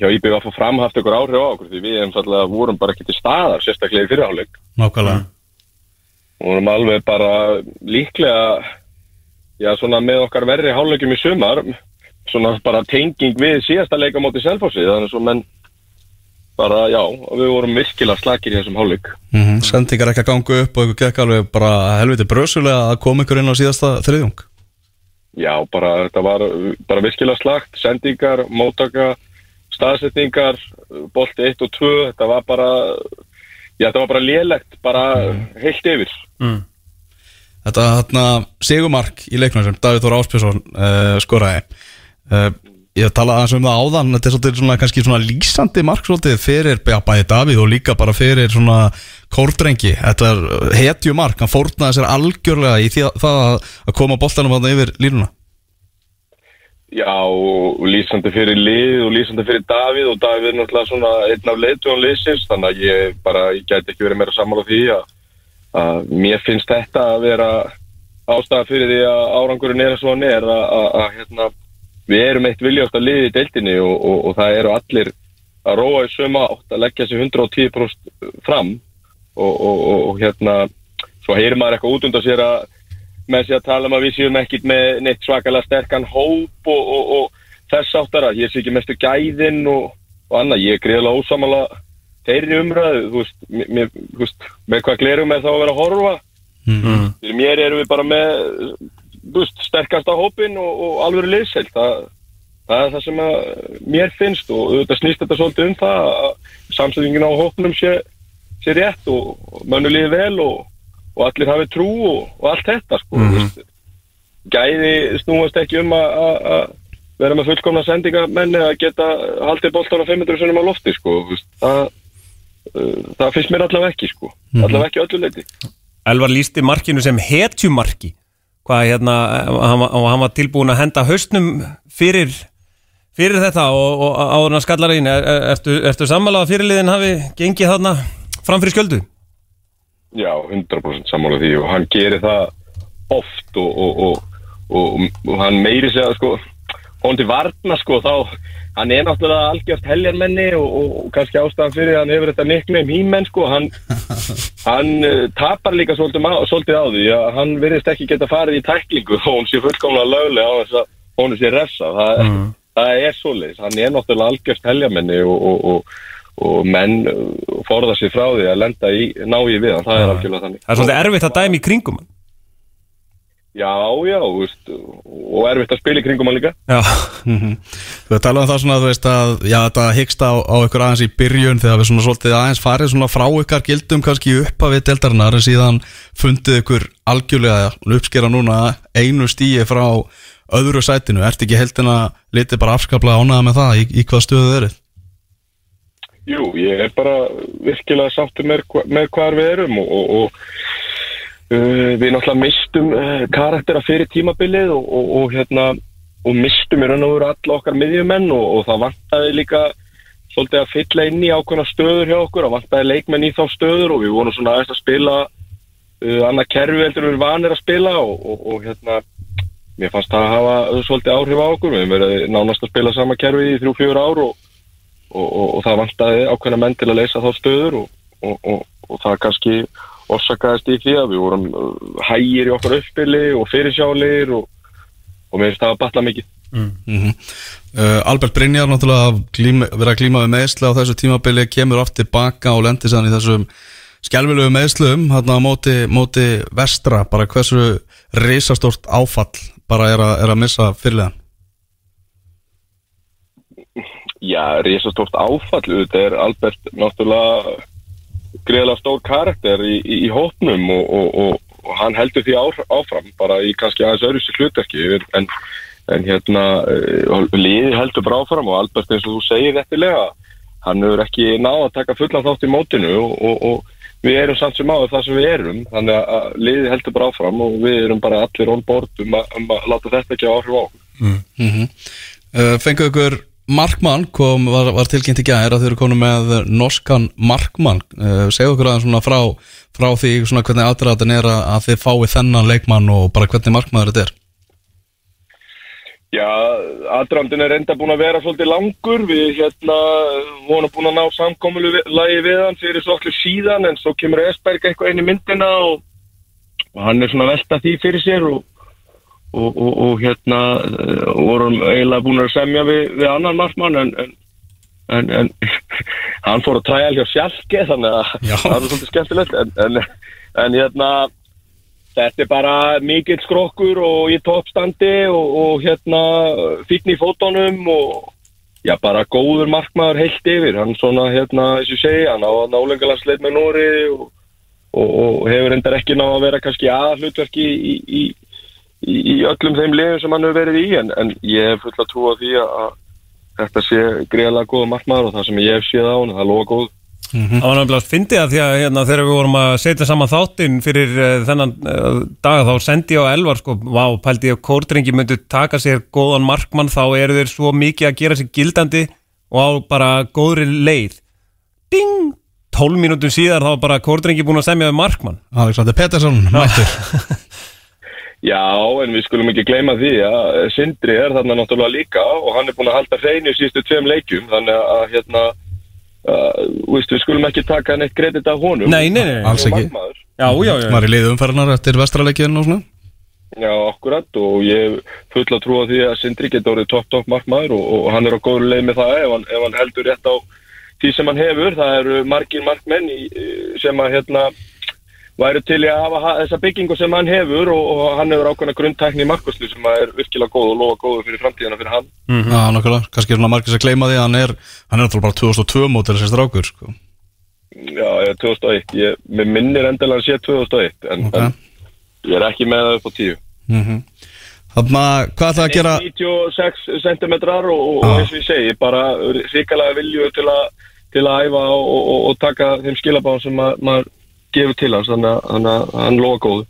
hjá IBF og framhaft ykkur áhrif á okkur því við einfallega vorum bara ekki til staðar sérstaklega í fyrirháleik. Nákvæmlega. Og vorum alveg bara líklega já svona með okkar verri hálfleikum í sumar svona bara tenging við síðasta leika móti Selfossi þannig svo menn bara já, við vorum virkilega slakir í þessum hálfleik. Mm -hmm. Sendingar ekki að ganga upp og ykkur gekk alveg bara helviti brösulega að koma ykkur inn á síðasta þriðjung. Já, bara þetta var bara virkilega slakt, sendingar, mótaka staðsetningar bolti 1 og 2, þetta var bara já, þetta var bara lélegt bara heilt yfir. Þetta hérna Sigumark í leiknum sem Davíð Þór Áspjösson uh, skoraði. Uh, Ég talaði aðeins um það áðan Þetta er svolítið svona, kannski svona lýsandi mark svolítið fyrir bæði Davíð og líka bara fyrir svona kórdrengi. Þetta er hetju mark, hann fórnaði sér algjörlega í því að, það að- að koma boltanum þarna yfir línuna. Já, og lýsandi fyrir lið og lýsandi fyrir Davíð og Davíð er náttúrulega svona einn af leiðtugum liðsins þannig að ég bara, ég gæti ekki verið meira sammála því að, að mér finnst þetta að vera ástæða fyrir því að árangurinn er og hann er að, að, að hérna, við erum eitt viljast að liði í deildinni og, og, og það eru allir að róa í söma átt að leggja sér 110% fram. Og, og, og, og hérna svo heyrir maður eitthvað út undan sér að með sér að tala um að við séum ekkit með neitt svakalega sterkan hóp og, og, og þess áttara, ég sé ekki mestu gæðin og, og annað, ég er greiðlega ósamala þeirri umræðu, þú veist, mér- þú veist, með hvað glerum við þá að vera að horfa? Fyrir mér erum við bara með þú veist, sterkasta hópin og, og alveg liðseld það, það er það sem að mér finnst og auðvitað snýst þetta svolítið um það að samsæðingin á hópnum sé, sé rétt og, og mönnu líði vel og, og allir hafi trú og, og allt þetta sko, mm veist, gæði snúast ekki um að- að að vera með fullkomna sendingamenn eða geta haldið boltan á 500 sunnum á lofti sko, það uh, það finnst mér allavega ekki sko, allavega ekki öllu leiti Elvar lísti markinu sem hetjumarki hvað hérna, hann, hann var tilbúin að henda haustnum fyrir fyrir þetta og, og áður en að skallar einn er, er, ertu, ertu sammála að fyrirliðin hafi gengið þarna fram fyrir skjöldu? Já, 100% sammála því og hann gerir það oft og, og, og, hann meiri segja sko, hún til varna sko þá, hann er náttúrulega algjört heljarmenni og, og, og kannski ástæðan fyrir að hann hefur þetta nickname hímenn sko, hann, hann uh, tapar líka svolítið, svolítið á því að hann virðist ekki geta farið í tæklingu og hún sé fullkomlega löglega á þess að hún sé refsa, það, það er svoleiðis, hann er náttúrulega algjört heljarmenni og, og, og og menn uh, forða sér frá því að lenda í, ná í við hann, það er algjörlega þannig. Það er svolítið erfitt að dæmi í kringum hann. Já, já, þú veist, og erfitt að spila í kringum hann líka. Já, Þú veist talað um það svona, þú veist að já, þetta hyggst á, á ykkur aðeins í byrjun þegar við svona svolítið aðeins farið svona frá ykkar gildum kannski upp að við deildarinnar en síðan fundið ykkur algjörlega uppskera núna einu stíi frá öðru sætinu, ert ekki heldina litið bara afskaplega ánaða með það? Í, í hvað stöðu þið eruð? Jú, ég er bara virkilega sáttur með, með hvar við erum og, og, og við náttúrulega mistum uh, karaktera fyrir tímabilið og, og, og hérna og mistum í raun og veru alla okkar miðjumenn og, það vantaði líka svolítið að fylla inn í ákveðna stöður hjá okkur og vantaði leikmenn í þá stöður og við vorum svona aðeins að spila uh, annað kerfi heldur við vanir að spila og, hérna mér fannst það að hafa svolítið áhrif á okkur. Við hefum verið nánast að spila sama kerfi í þrjú, fjör ár og það vantaði ákveðna menn til að leysa þá stöður og það kannski orsakaðist í því að við vorum uh, hægir í okkar uppbili og fyrirsjálir og, og mér finnst það að batla mikið. Mm. Uh, Albert Brynjar náttúrulega glíma, vera að glíma við meðsla á þessu tímabili kemur oft tilbaka og lendir sann í þessum skjálfilegu meðslum hérna á móti, móti vestra bara hversu risastórt áfall bara er að, er að missa fyrirlegan Já, risastórt áfall þetta er Albert náttúrulega greiðlega stór karakter í, í, í hópnum og, og, og, og hann heldur því á, áfram bara í kannski aðeins öðru sér hlutverki en, en hérna uh, liði heldur bara áfram og Albert eins og þú segir réttilega hann hefur ekki náð að taka fullan þátt í mótinu og, og, og við erum samt sem áður það sem við erum þannig að liði heldur bara áfram og við erum bara allir on board um að, um að láta þetta ekki áhrif á okkur. Uh, Fengu ykkur Markmann kom, var, var tilkynnt í gæðir að þau eru komin með norskan Markmann. Uh, segðu okkur aðeins svona frá, frá því svona hvernig aðdraðan er að, að þið fái þennan leikmann og bara hvernig markmaður þetta er. Já, aðdrandin er enda búin að vera svolítið langur. Við hérna vonum búin að ná samkomulu lagi við hann fyrir svolítið síðan en svo kemur Esberg eitthvað inn í myndina og, og hann er svona velta því fyrir sér og, og, og, og hérna eh, vorum eiginlega búin að semja við, við annan markmann en, en, en, en hann fór að træja hjá sjálfge þannig að Já. það er svolítið skemmtilegt en, en, en hérna Þetta er bara mikill skrokkur og í toppstandi og, og hérna fíkn í fótunum og já bara góður markmaður heilt yfir. Hann svona hérna, og ég segi, hann á að nálengalansleit með Nóri og, og, og hefur endar ekki ná að vera kannski aðhlutverki í, í, í, í öllum þeim liðum sem hann hefur verið í en, en ég hef fulla trú á því að að þetta sé greiðlega góða markmaður og það sem ég hef séð á hann, það lofa góð. Það var náttúrulega að fyndi að því að hérna, þegar við vorum að setja saman þáttinn fyrir uh, þennan uh, dag þá sendi ég á Elvar sko, vá, pældi ég að kórdrengi myndu taka sér góðan markmann þá eru þeir svo mikið að gera sér gildandi og á bara góðri leið Ding! 12 mínútum síðar þá var bara kórdrengi búin að semja við markmann Alexander Pettersson, mættur Já, en við skulum ekki gleyma því að Sindri er þarna náttúrulega líka og hann er búin að halda hreinu í síðustu tveim leikjum þannig að hérna uh, víst, við skulum ekki taka neitt kredit af honum. Nei, nei, nei. Alls ekki. Já, já, já, Var í liðu umferðarnar eftir vestraleikin og svona? Já, akkurat og ég full að trúa því að Sindri getur orðið topp topp markmaður og, og hann er á góður leið með það ef hann, ef hann heldur rétt á því sem hann hefur. Það eru margir markmenn í, sem að hérna væru til í að hafa ha- þessa byggingu sem hann hefur og, og hann hefur ákveðna grundtækni í markvæslu sem að er virkilega góð og lofa góður fyrir framtíðina fyrir hann Já, nokkulega, kannski er svona margir sem gleyma því að hann er hann er náttúrulega bara 2002 mótil þessi strákur sko. Já, ég er 2001 ég, Mér minnir endilega að sé 2001 en, Ok. en ég er ekki með það upp á 10 Þannig að hvað ætlaði að gera 96 cm og, og, og Já. eins og ég segi bara ríkalega vilju til að til að æfa og, og, taka þeim skilabáðum sem ma- maður gefur til hans þannig að- að hann lofa góðu.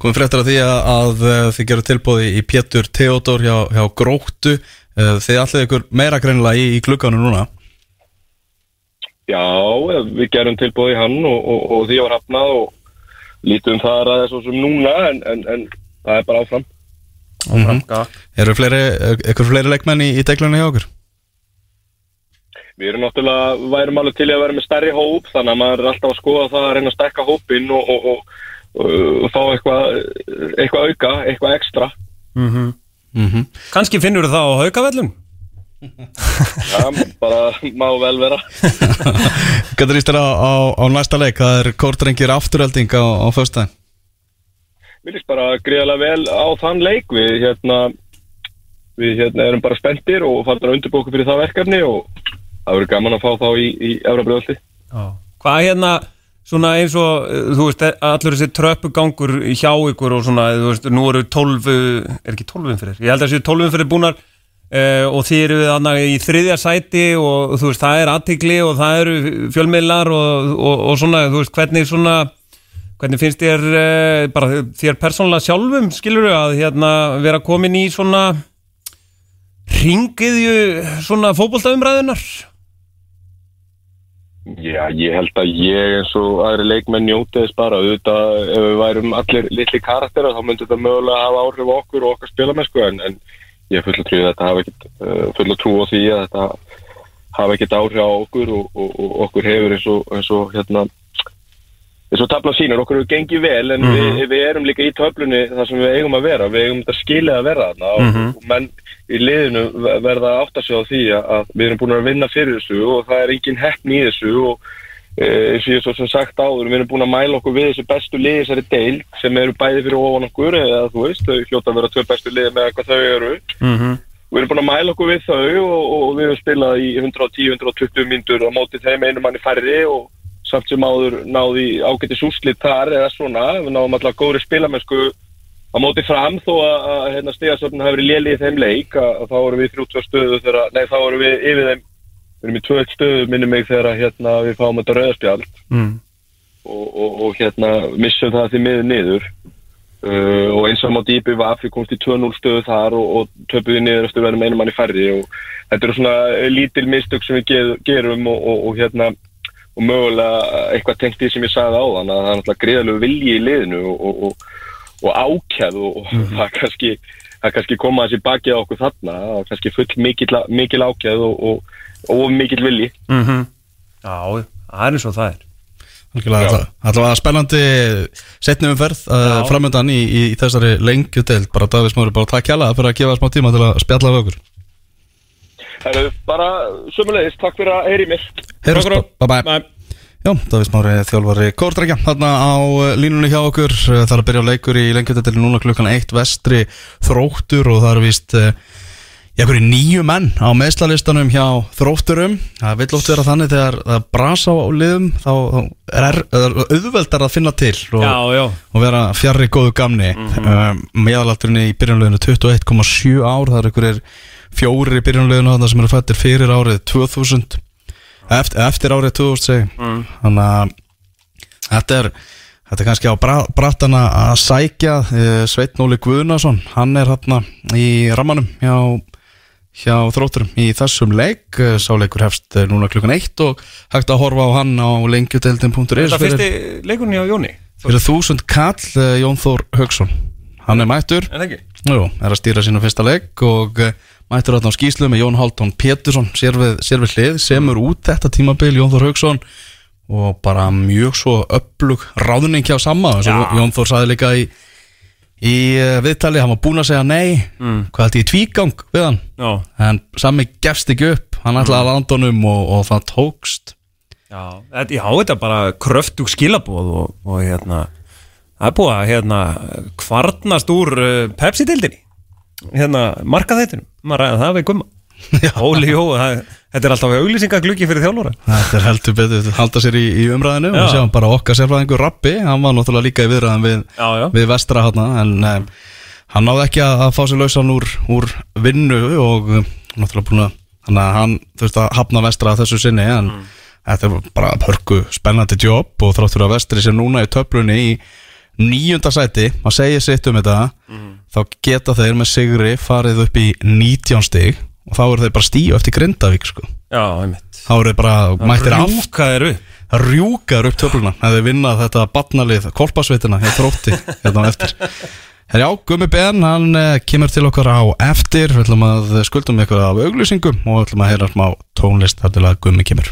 Komum fréttar af því að, að uh, þið gerur tilbúði í Pétur Theodor hjá, hjá Gróttu. Uh, þið allir ykkur meira greinilega í, í klukkanum núna? Já, við gerum tilbúið í hann og, og, og því var hafnað og lítum það að það er svo sem núna en, en, en það er bara áfram. Eru fleiri, ykkur fleiri leikmenn í, í deglunni hjá okkur Við erum náttúrulega, værum alveg til að vera með stærri hóp þannig að maður er alltaf að skoða það að reyna að stekka hópinn og, og, og, og fá eitthvað eitthva auka, eitthvað ekstra. Kanski finnur það á haukavellum Já, bara má vel vera. Hvað er ístir á, á, á næsta leik? Það er kórdrengir afturölding á, á föstudaginn. Mér líst bara gríðarlega vel á þann leik. Við hérna við hérna erum bara spenntir og fannum að undirbóka fyrir það verkefni og það verður gaman að fá þá í, í Efrabröðaldi Hvað hérna, svona eins og uh, þú veist, allur þessi tröppugangur hjá ykkur og svona, þú veist, nú eru 12 er ekki 12 umfyrir, ég held að þessi 12 umfyrir búnar uh, og þið eru þarna í þriðja sæti og þú veist, það er aðtikli og það eru fjölmiðlar og, og, og svona, þú veist, hvernig svona hvernig finnst þér uh, bara þér persónulega sjálfum, skilur að hérna vera komin í svona ringiðju svona fótboltaumræðunar Já, ég held að ég eins og aðri leikmenn njóti þess bara. Auðvitað ef við værum allir litli karaktera þá myndi þetta mögulega hafa áhrif okkur og okkar spilamennsku en, en ég full að trú að þetta hafa ekkit uh, full að trú á því að þetta hafa ekkit áhrif á okkur og, og, og okkur hefur eins og, eins og hérna eins og tabla sínur, okkur hefur gengið vel en við, við erum líka í töflunni þar sem við eigum að vera, við eigum þetta skilið að vera þarna og, og menn í liðinu ver- verða að átta sig á því að, að við erum búin að vinna fyrir þessu og það er engin heppn í þessu og e, eins og ég svo sem sagt áður, við erum búin að mæla okkur við þessu bestu liði þessari deil sem eru bæði fyrir ofan okkur eða þú veist, þau hljóta að vera tvö bestu liði með hvað þau eru. Við erum búin að mæla okkur við þau og, og við höfum spilað í 110-120 myndur á móti þeim einu manni færri og samt sem áður náði ágætis úrslit þar eða svona, við náðum alltaf góðri spilamennsku á móti fram þó að, að hérna, stegasöfnum hafi verið léli í þeim leik að, að þá vorum við 32 stöðu þegar, nei þá vorum við yfir þeim við erum í 21 stöðu minni mig þegar hérna, við fáum þetta rauðarspjald mm. og, og, og hérna missum það því miður niður uh, og eins og á dýpi var við komst í 2-0 stöðu þar og, og töpuði niður eftir með einum manni færri og þetta eru svona lítil mistök sem við ge- gerum og, og, og hérna og mögulega eitthvað tengt því sem ég sagði á þann að það er náttúrulega greiðalegu vilji í liðinu og, og, og, og ákjæð og, og það er kannski það kannski koma þessi bakið á okkur þarna það er kannski full mikil, mikil ákjæð og, og, og mikil vilji. Mm Já, það er eins og það er. Þetta- Allavega spennandi setni umferð uh, framöndan í, í, í þessari lengjudeild bara Davís Mári, bara takk hjá fyrir að gefa smá tíma til að spjalla við okkur Það eru bara sömulegis, takk fyrir að heyri mér. Takk fyrir. bye bye. Já, Davís Mári, þjálfari Kórdrækja Þarna á uh, línunni hjá okkur. Uh, Það er að byrja á leikur í lengjudeild núna klukkan eitt vestri þróttur og það er víst uh, Já, hverju nýju menn á meðslalistanum hjá þrótturum. Það vill oft vera þannig þegar það brasa á liðum þá, þá er, er auðveldar að finna til og, Já, já. og vera fjarrri góðu gamni. Mm Mhm. meðalaldurinn í byrjunleginu 21,7 ár það er einhverjir fjórir í byrjunleginu þarna sem eru fættir fyrir árið 2000 eftir, eftir árið 2000 segi Mm. þannig að þetta er Þetta er kannski á bra, brattana að sækja uh, Sveit Nóli Guðnason hann er hérna í rammanum hjá, hjá þrótturum í þessum leik. Eh, sá leikur hefst eh, núna klukkan eitt og hægt að horfa á hann á lengjudeldin.is Það fyrsti leikurinn hjá Jóni? Fyrir þúsund kall Jón Þór Haugsson Hann er mættur, jú, er að stýra sínu fyrsta leik og mættur þarna á skýslu með Jón Haldón Pétursson sér við, sér við hlið, semur út þetta tímabil Jón Þór Haugsson og bara mjög svo öflug ráðning hjá eins og Já. Jón Þór sagði líka í, í uh, viðtali, hann var búinn að segja nei. Mm. hvað ég í tvígang við hann? Já. En sami gefst ekki upp hann ætlaði að landa honum og, og það tókst. Já, þetta, þetta er bara kröftug skilabóð og, og hérna það er búið að hérna kvarnast úr uh, Pepsi-dildinni hérna markaðættinum, maður ræða það við gumma Óli, jó, það, þetta er alltaf auglýsingagluggi fyrir þjálfóra Þetta er heldur betur að halda sér í, í umræðinu Já. og sjáum bara okkar sérfræðingur Rappi, hann var náttúrulega líka í viðræðan við, Já, já. við vestra hátna en um, hann náði ekki að, að fá sér lausan úr, úr vinnu og um, náttúrulega búin að hann þurfti að hafna vestra að þessu sinni en Mm. þetta er bara hörku spennandi jobb og þráttur að vestri sem núna í töflunni í níunda sæti, maður segir sitt um þetta Mm. þá geta þeir með sigri farið upp í 19 stig og þá eru þeir bara stíu eftir Grindavík sko. Já, einmitt þá eru þeir bara mættir af Rjúka er upp Það rjúkar upp töfluna Það hefði vinnað þetta batnalið Kolpasveitina Hér þrótti Hérna á eftir Herjá, Gummi Ben, hann uh, kemur til okkar á eftir Við ætlum að skuldum ykkur af auglýsingum Og við ætlum að heyra smá tónlist Þar til að Gummi kemur